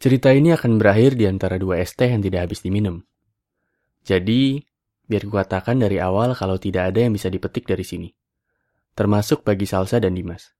Cerita ini akan berakhir di antara dua es teh yang tidak habis diminum. Jadi, biar kukatakan dari awal kalau tidak ada yang bisa dipetik dari sini. Termasuk bagi Salsa dan Dimas.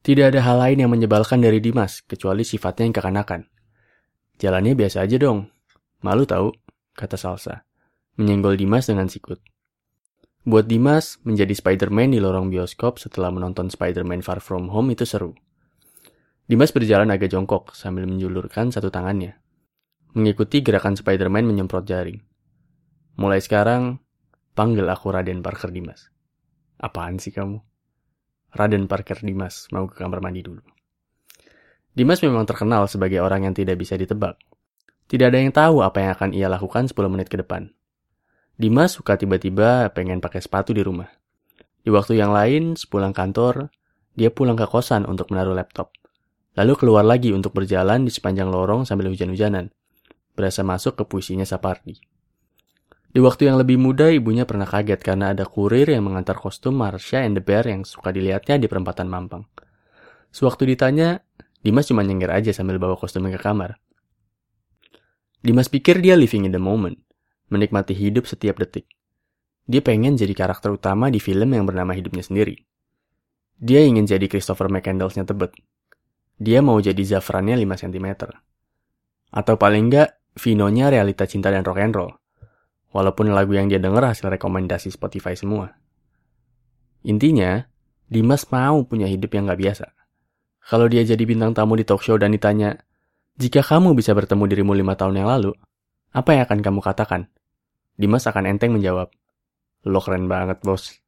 Tidak ada hal lain yang menyebalkan dari Dimas, kecuali sifatnya yang kekanakan. Jalannya biasa aja dong. Malu tahu, kata Salsa. Menyenggol Dimas dengan sikut. Buat Dimas, menjadi Spider-Man di lorong bioskop setelah menonton Spider-Man Far From Home itu seru. Dimas berjalan agak jongkok sambil menjulurkan satu tangannya. Mengikuti gerakan Spider-Man menyemprot jaring. Mulai sekarang, panggil aku Raden Parker Dimas. Apaan sih kamu? Raden Parker Dimas, mau ke kamar mandi dulu. Dimas memang terkenal sebagai orang yang tidak bisa ditebak. Tidak ada yang tahu apa yang akan ia lakukan 10 menit ke depan. Dimas suka tiba-tiba pengen pakai sepatu di rumah. Di waktu yang lain, sepulang kantor, dia pulang ke kosan untuk menaruh laptop. Lalu keluar lagi untuk berjalan di sepanjang lorong sambil hujan-hujanan. Berasa masuk ke puisinya Sapardi. Di waktu yang lebih muda, ibunya pernah kaget karena ada kurir yang mengantar kostum Marsha and the Bear yang suka dilihatnya di perempatan Mampang. Sewaktu ditanya, Dimas cuma nyengir aja sambil bawa kostumnya ke kamar. Dimas pikir dia living in the moment, menikmati hidup setiap detik. Dia pengen jadi karakter utama di film yang bernama hidupnya sendiri. Dia ingin jadi Christopher McCandless-nya Tebet, dia mau jadi Zafrannya 5 cm. Atau paling enggak, Vinonya realita cinta dan rock and roll. Walaupun lagu yang dia denger hasil rekomendasi Spotify semua. Intinya, Dimas mau punya hidup yang gak biasa. Kalau dia jadi bintang tamu di talk show dan ditanya, jika kamu bisa bertemu dirimu lima tahun yang lalu, apa yang akan kamu katakan? Dimas akan enteng menjawab, lo keren banget bos.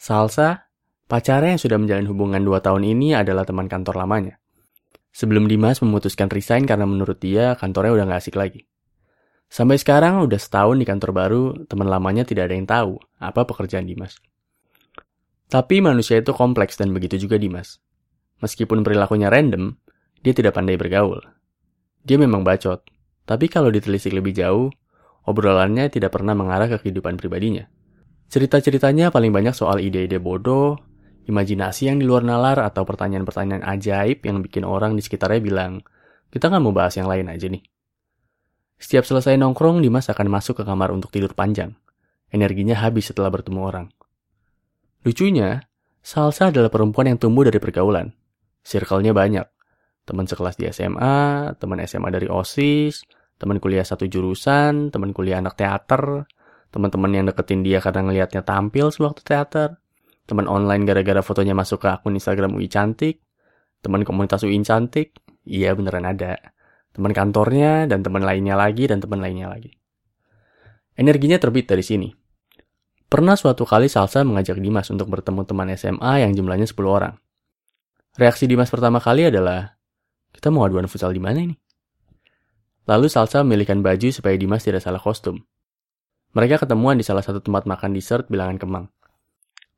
Salsa Pacarnya yang sudah menjalin hubungan dua tahun ini adalah teman kantor lamanya. Sebelum Dimas memutuskan resign karena menurut dia kantornya udah gak asik lagi. Sampai sekarang udah setahun di kantor baru, teman lamanya tidak ada yang tahu apa pekerjaan Dimas. Tapi manusia itu kompleks dan begitu juga Dimas. Meskipun perilakunya random, dia tidak pandai bergaul. Dia memang bacot, tapi kalau ditelisik lebih jauh, obrolannya tidak pernah mengarah ke kehidupan pribadinya. Cerita-ceritanya paling banyak soal ide-ide bodoh, imajinasi yang di luar nalar atau pertanyaan-pertanyaan ajaib yang bikin orang di sekitarnya bilang, kita nggak mau bahas yang lain aja nih. Setiap selesai nongkrong, Dimas akan masuk ke kamar untuk tidur panjang. Energinya habis setelah bertemu orang. Lucunya, Salsa adalah perempuan yang tumbuh dari pergaulan. Circle-nya banyak. Teman sekelas di SMA, teman SMA dari OSIS, teman kuliah satu jurusan, teman kuliah anak teater, teman-teman yang deketin dia karena ngelihatnya tampil sewaktu teater, teman online gara-gara fotonya masuk ke akun Instagram UI Cantik, teman komunitas UI Cantik, iya beneran ada, teman kantornya, dan teman lainnya lagi, dan teman lainnya lagi. Energinya terbit dari sini. Pernah suatu kali Salsa mengajak Dimas untuk bertemu teman SMA yang jumlahnya 10 orang. Reaksi Dimas pertama kali adalah, kita mau aduan futsal di mana ini? Lalu Salsa memilihkan baju supaya Dimas tidak salah kostum. Mereka ketemuan di salah satu tempat makan dessert bilangan Kemang.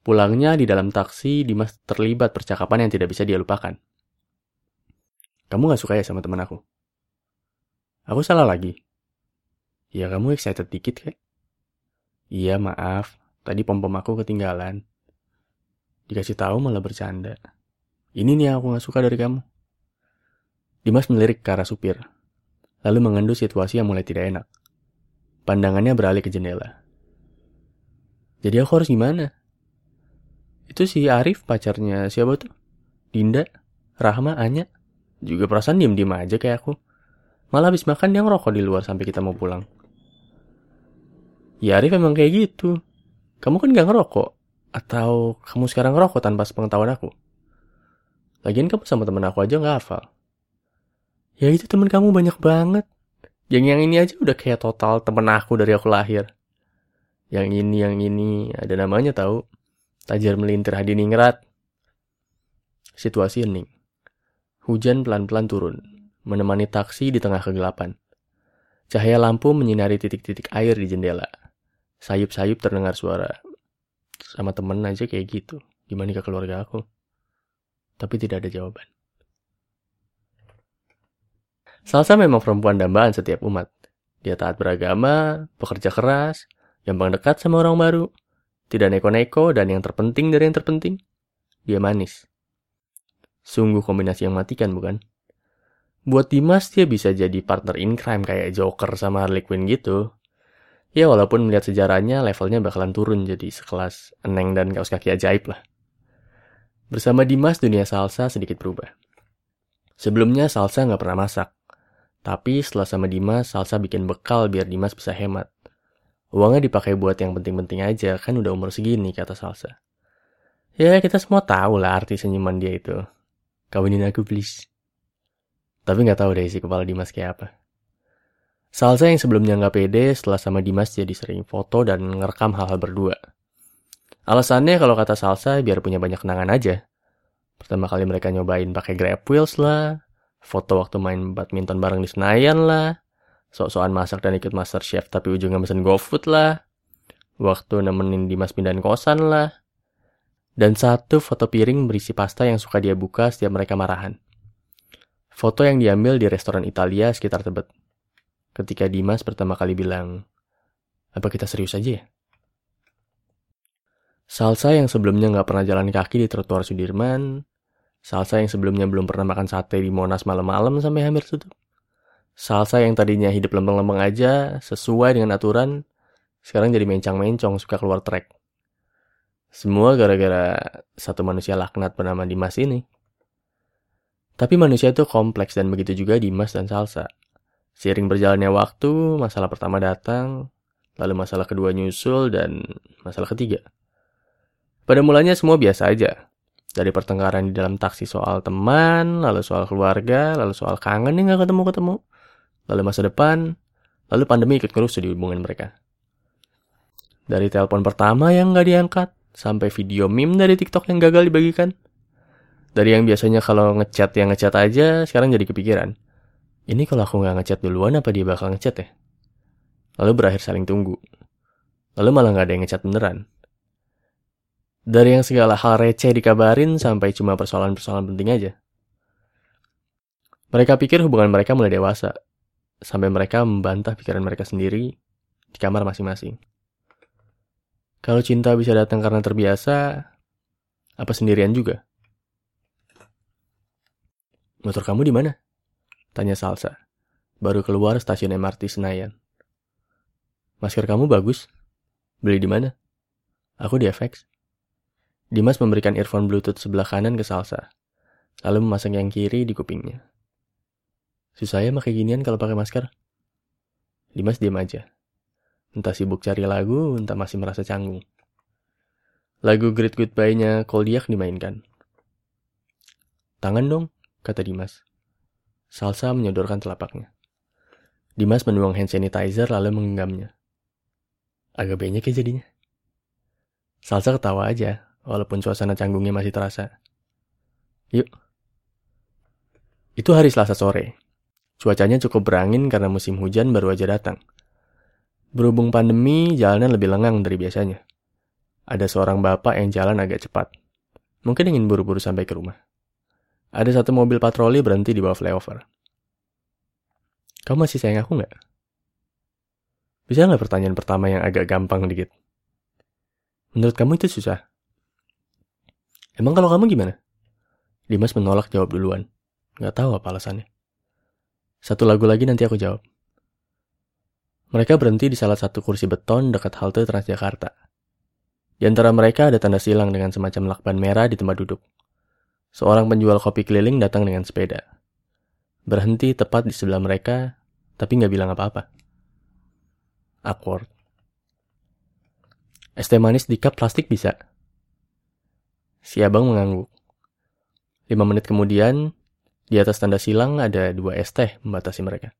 Pulangnya di dalam taksi, Dimas terlibat percakapan yang tidak bisa dia lupakan. Kamu gak suka ya sama teman aku? Aku salah lagi. Ya kamu excited dikit kayak. Iya maaf, tadi pom-pom aku ketinggalan. Dikasih tahu malah bercanda. Ini nih yang aku gak suka dari kamu. Dimas melirik ke arah supir, lalu mengendu situasi yang mulai tidak enak. Pandangannya beralih ke jendela. Jadi aku harus gimana? Itu si Arif pacarnya siapa tuh? Dinda, Rahma, Anya. Juga perasaan diem-diem aja kayak aku. Malah habis makan dia ngerokok di luar sampai kita mau pulang. Ya Arif emang kayak gitu. Kamu kan gak ngerokok. Atau kamu sekarang ngerokok tanpa sepengetahuan aku? Lagian kamu sama temen aku aja gak hafal. Ya itu temen kamu banyak banget. Yang yang ini aja udah kayak total temen aku dari aku lahir. Yang ini, yang ini, ada namanya tahu. Tajar melintir hadiningrat. Situasi hening. Hujan pelan-pelan turun, menemani taksi di tengah kegelapan. Cahaya lampu menyinari titik-titik air di jendela. Sayup-sayup terdengar suara. Sama temen aja kayak gitu. Gimana ke keluarga aku? Tapi tidak ada jawaban. Salsa memang perempuan dambaan setiap umat. Dia taat beragama, bekerja keras, gampang dekat sama orang baru, tidak neko-neko dan yang terpenting dari yang terpenting, dia manis. Sungguh kombinasi yang matikan bukan? Buat Dimas dia bisa jadi partner in crime kayak Joker sama Harley Quinn gitu. Ya walaupun melihat sejarahnya levelnya bakalan turun jadi sekelas Eneng dan kaos kaki ajaib lah. Bersama Dimas dunia salsa sedikit berubah. Sebelumnya salsa nggak pernah masak. Tapi setelah sama Dimas, salsa bikin bekal biar Dimas bisa hemat. Uangnya dipakai buat yang penting-penting aja, kan udah umur segini, kata salsa. Ya, kita semua tahu lah arti senyuman dia itu. Kawinin aku, please. Tapi nggak tahu deh isi kepala Dimas kayak apa. Salsa yang sebelumnya nggak pede setelah sama Dimas jadi sering foto dan ngerekam hal-hal berdua. Alasannya kalau kata Salsa biar punya banyak kenangan aja. Pertama kali mereka nyobain pakai grab wheels lah, foto waktu main badminton bareng di Senayan lah, sok-sokan masak dan ikut master chef tapi ujungnya mesen GoFood lah, waktu nemenin Dimas pindahin kosan lah, dan satu foto piring berisi pasta yang suka dia buka setiap mereka marahan. Foto yang diambil di restoran Italia sekitar Tebet. Ketika Dimas pertama kali bilang, apa kita serius aja ya? Salsa yang sebelumnya nggak pernah jalan kaki di trotoar Sudirman, Salsa yang sebelumnya belum pernah makan sate di Monas malam-malam sampai hampir tutup. Salsa yang tadinya hidup lempeng-lempeng aja, sesuai dengan aturan, sekarang jadi mencang-mencong suka keluar trek. Semua gara-gara satu manusia laknat bernama Dimas ini. Tapi manusia itu kompleks dan begitu juga Dimas dan Salsa. Seiring berjalannya waktu, masalah pertama datang, lalu masalah kedua nyusul, dan masalah ketiga. Pada mulanya semua biasa aja. Dari pertengkaran di dalam taksi soal teman, lalu soal keluarga, lalu soal kangen yang gak ketemu-ketemu, lalu masa depan, lalu pandemi ikut ngerusuh di hubungan mereka. Dari telepon pertama yang gak diangkat, sampai video meme dari TikTok yang gagal dibagikan, dari yang biasanya kalau ngechat yang ngechat aja, sekarang jadi kepikiran. Ini kalau aku nggak ngechat duluan, apa dia bakal ngechat ya? Lalu berakhir saling tunggu. Lalu malah nggak ada yang ngechat beneran. Dari yang segala hal receh dikabarin sampai cuma persoalan-persoalan penting aja. Mereka pikir hubungan mereka mulai dewasa. Sampai mereka membantah pikiran mereka sendiri di kamar masing-masing. Kalau cinta bisa datang karena terbiasa, apa sendirian juga? Motor kamu di mana? Tanya Salsa. Baru keluar stasiun MRT Senayan. Masker kamu bagus. Beli di mana? Aku di FX. Dimas memberikan earphone bluetooth sebelah kanan ke Salsa. Lalu memasang yang kiri di kupingnya. Susah ya pakai ginian kalau pakai masker? Dimas diam aja. Entah sibuk cari lagu, entah masih merasa canggung. Lagu Great Goodbye-nya Koldiak dimainkan. Tangan dong, kata Dimas. Salsa menyodorkan telapaknya. Dimas menuang hand sanitizer lalu menggenggamnya. Agak banyak ya jadinya. Salsa ketawa aja, walaupun suasana canggungnya masih terasa. Yuk. Itu hari Selasa sore. Cuacanya cukup berangin karena musim hujan baru aja datang. Berhubung pandemi, jalanan lebih lengang dari biasanya. Ada seorang bapak yang jalan agak cepat. Mungkin ingin buru-buru sampai ke rumah. Ada satu mobil patroli berhenti di bawah flyover. Kamu masih sayang aku nggak? Bisa nggak pertanyaan pertama yang agak gampang dikit? Menurut kamu itu susah? Emang kalau kamu gimana? Dimas menolak jawab duluan. Nggak tahu apa alasannya. Satu lagu lagi nanti aku jawab. Mereka berhenti di salah satu kursi beton dekat halte Transjakarta. Di antara mereka ada tanda silang dengan semacam lakban merah di tempat duduk. Seorang penjual kopi keliling datang dengan sepeda. Berhenti tepat di sebelah mereka, tapi nggak bilang apa-apa. Awkward. Es teh manis di cup plastik bisa? Si abang mengangguk. Lima menit kemudian, di atas tanda silang ada dua es teh membatasi mereka.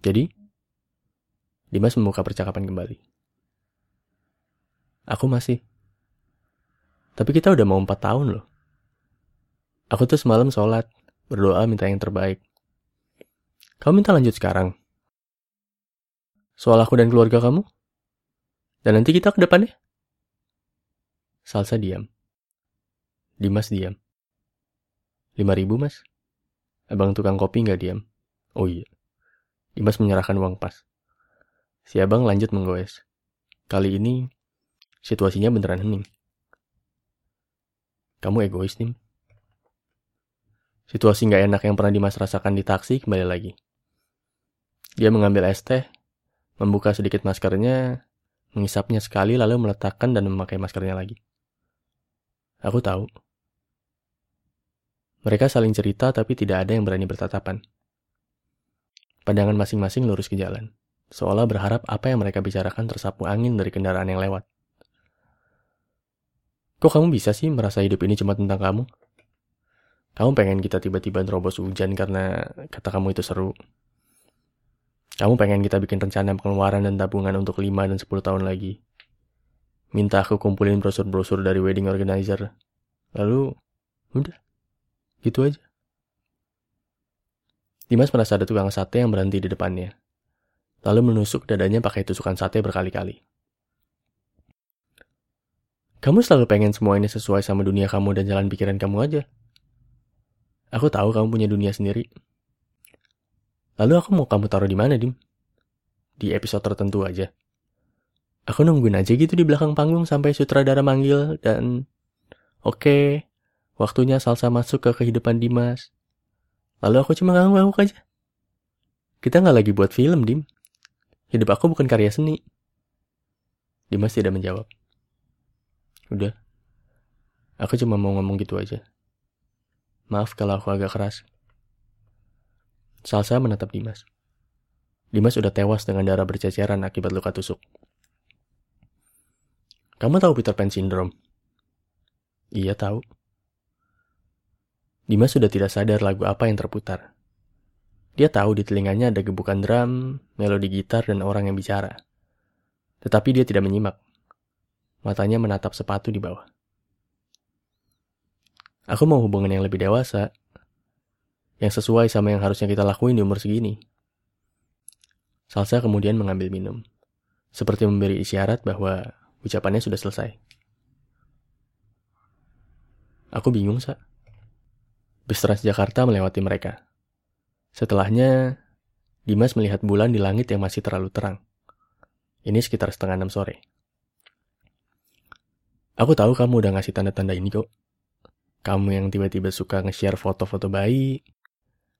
Jadi, Dimas membuka percakapan kembali. Aku masih. Tapi kita udah mau empat tahun loh. Aku tuh semalam sholat, berdoa minta yang terbaik. Kamu minta lanjut sekarang. Soal aku dan keluarga kamu? Dan nanti kita ke depannya? Salsa diam. Dimas diam. Lima ribu mas? Abang tukang kopi nggak diam. Oh iya. Dimas menyerahkan uang pas. Si abang lanjut menggoes. Kali ini, situasinya beneran hening. Kamu egois, nih. Situasi nggak enak yang pernah Dimas rasakan di taksi kembali lagi. Dia mengambil es teh, membuka sedikit maskernya, mengisapnya sekali lalu meletakkan dan memakai maskernya lagi. Aku tahu. Mereka saling cerita tapi tidak ada yang berani bertatapan. Pandangan masing-masing lurus ke jalan, seolah berharap apa yang mereka bicarakan tersapu angin dari kendaraan yang lewat. Kok kamu bisa sih merasa hidup ini cuma tentang kamu? Kamu pengen kita tiba-tiba nerobos hujan karena kata kamu itu seru. Kamu pengen kita bikin rencana pengeluaran dan tabungan untuk 5 dan 10 tahun lagi. Minta aku kumpulin brosur-brosur dari wedding organizer. Lalu, udah. Gitu aja. Dimas merasa ada tukang sate yang berhenti di depannya. Lalu menusuk dadanya pakai tusukan sate berkali-kali. Kamu selalu pengen semua ini sesuai sama dunia kamu dan jalan pikiran kamu aja. Aku tahu kamu punya dunia sendiri. Lalu aku mau kamu taruh di mana, Dim? Di episode tertentu aja. Aku nungguin aja gitu di belakang panggung sampai sutradara manggil dan... Oke, okay, waktunya salsa masuk ke kehidupan Dimas. Lalu aku cuma ngangguk-ngangguk aja. Kita nggak lagi buat film, Dim. Hidup aku bukan karya seni. Dimas tidak menjawab. Udah. Aku cuma mau ngomong gitu aja. Maaf kalau aku agak keras. Salsa menatap Dimas. Dimas sudah tewas dengan darah berceceran akibat luka tusuk. Kamu tahu Peter Pan Syndrome? Iya tahu. Dimas sudah tidak sadar lagu apa yang terputar. Dia tahu di telinganya ada gebukan drum, melodi gitar, dan orang yang bicara. Tetapi dia tidak menyimak. Matanya menatap sepatu di bawah. Aku mau hubungan yang lebih dewasa, yang sesuai sama yang harusnya kita lakuin di umur segini. Salsa kemudian mengambil minum, seperti memberi isyarat bahwa ucapannya sudah selesai. Aku bingung, Sa. Bus Transjakarta melewati mereka. Setelahnya, Dimas melihat bulan di langit yang masih terlalu terang. Ini sekitar setengah enam sore. Aku tahu kamu udah ngasih tanda-tanda ini kok. Kamu yang tiba-tiba suka nge-share foto-foto bayi,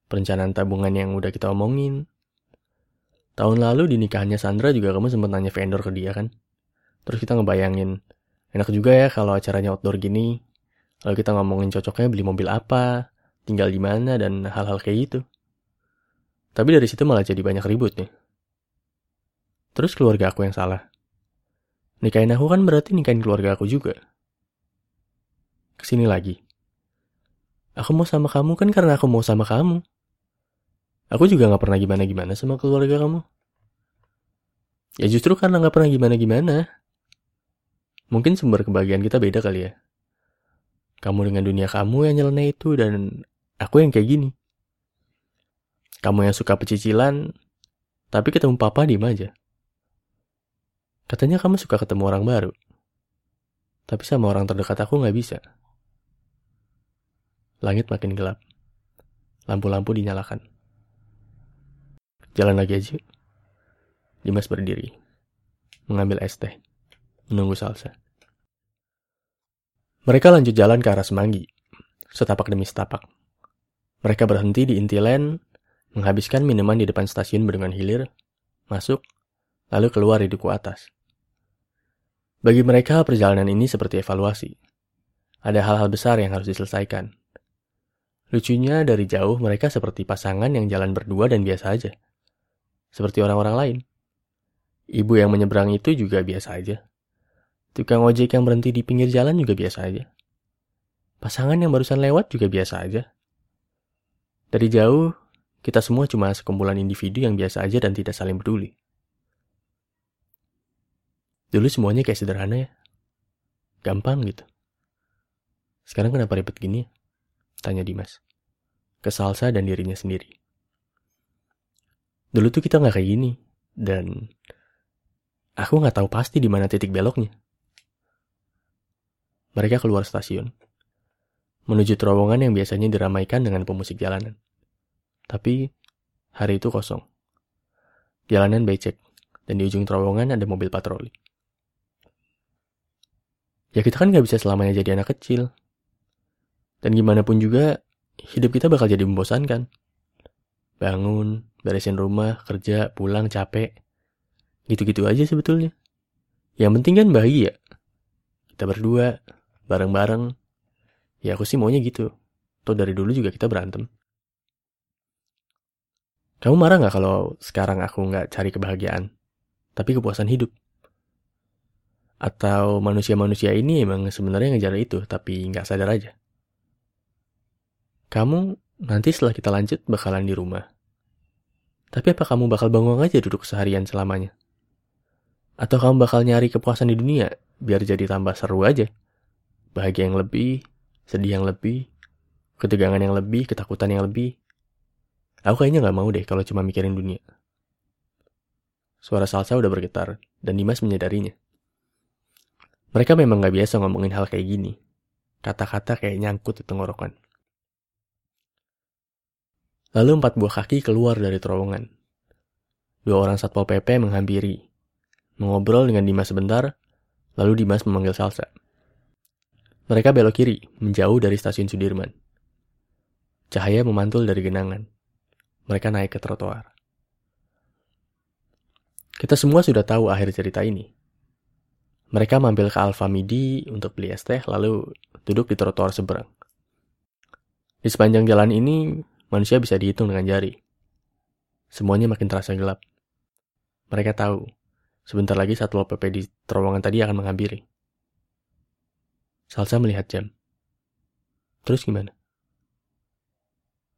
perencanaan tabungan yang udah kita omongin. Tahun lalu di nikahannya Sandra juga kamu sempat nanya vendor ke dia kan? Terus kita ngebayangin, enak juga ya kalau acaranya outdoor gini. Lalu kita ngomongin cocoknya beli mobil apa, tinggal di mana, dan hal-hal kayak gitu. Tapi dari situ malah jadi banyak ribut nih. Terus keluarga aku yang salah. Nikahin aku kan berarti nikahin keluarga aku juga. Ke sini lagi. Aku mau sama kamu kan karena aku mau sama kamu. Aku juga gak pernah gimana-gimana sama keluarga kamu. Ya justru karena gak pernah gimana-gimana. Mungkin sumber kebahagiaan kita beda kali ya. Kamu dengan dunia kamu yang nyeleneh itu dan aku yang kayak gini. Kamu yang suka pecicilan, tapi ketemu papa diem aja. Katanya kamu suka ketemu orang baru. Tapi sama orang terdekat aku gak bisa. Langit makin gelap. Lampu-lampu dinyalakan. Jalan lagi aja. Dimas berdiri. Mengambil es teh. Menunggu salsa. Mereka lanjut jalan ke arah Semanggi. Setapak demi setapak. Mereka berhenti di Intiland, menghabiskan minuman di depan stasiun Bendungan Hilir, masuk, lalu keluar di duku atas. Bagi mereka, perjalanan ini seperti evaluasi. Ada hal-hal besar yang harus diselesaikan. Lucunya dari jauh mereka seperti pasangan yang jalan berdua dan biasa aja. Seperti orang-orang lain. Ibu yang menyeberang itu juga biasa aja. Tukang ojek yang berhenti di pinggir jalan juga biasa aja. Pasangan yang barusan lewat juga biasa aja. Dari jauh, kita semua cuma sekumpulan individu yang biasa aja dan tidak saling peduli. Dulu semuanya kayak sederhana ya. Gampang gitu. Sekarang kenapa ribet gini ya? Tanya Dimas. Ke Salsa dan dirinya sendiri. Dulu tuh kita nggak kayak gini. Dan aku nggak tahu pasti di mana titik beloknya. Mereka keluar stasiun. Menuju terowongan yang biasanya diramaikan dengan pemusik jalanan. Tapi hari itu kosong. Jalanan becek, dan di ujung terowongan ada mobil patroli. Ya kita kan nggak bisa selamanya jadi anak kecil. Dan gimana pun juga, hidup kita bakal jadi membosankan. Bangun, beresin rumah, kerja, pulang, capek. Gitu-gitu aja sebetulnya. Yang penting kan bahagia. Kita berdua, bareng-bareng. Ya aku sih maunya gitu. Tuh dari dulu juga kita berantem. Kamu marah nggak kalau sekarang aku nggak cari kebahagiaan, tapi kepuasan hidup? Atau manusia-manusia ini emang sebenarnya ngejar itu, tapi nggak sadar aja? Kamu nanti setelah kita lanjut bakalan di rumah. Tapi apa kamu bakal bangun aja duduk seharian selamanya? Atau kamu bakal nyari kepuasan di dunia biar jadi tambah seru aja? Bahagia yang lebih, sedih yang lebih, ketegangan yang lebih, ketakutan yang lebih, Aku kayaknya gak mau deh kalau cuma mikirin dunia. Suara salsa udah bergetar, dan Dimas menyadarinya. Mereka memang gak biasa ngomongin hal kayak gini. Kata-kata kayak nyangkut di tenggorokan. Lalu empat buah kaki keluar dari terowongan. Dua orang satpol PP menghampiri. Mengobrol dengan Dimas sebentar, lalu Dimas memanggil Salsa. Mereka belok kiri, menjauh dari stasiun Sudirman. Cahaya memantul dari genangan. Mereka naik ke trotoar. Kita semua sudah tahu akhir cerita ini. Mereka mampir ke Alfa Midi untuk beli es teh, lalu duduk di trotoar seberang. Di sepanjang jalan ini, manusia bisa dihitung dengan jari. Semuanya makin terasa gelap. Mereka tahu, sebentar lagi Satpol PP di terowongan tadi akan menghampiri. Salsa melihat jam. Terus gimana?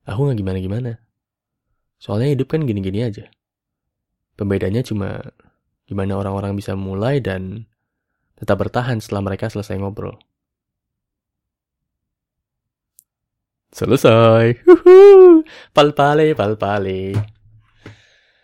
Aku nggak gimana-gimana. Soalnya hidup kan gini-gini aja. Pembedanya cuma gimana orang-orang bisa mulai dan tetap bertahan setelah mereka selesai ngobrol. Selesai. Pal pale, pal pale.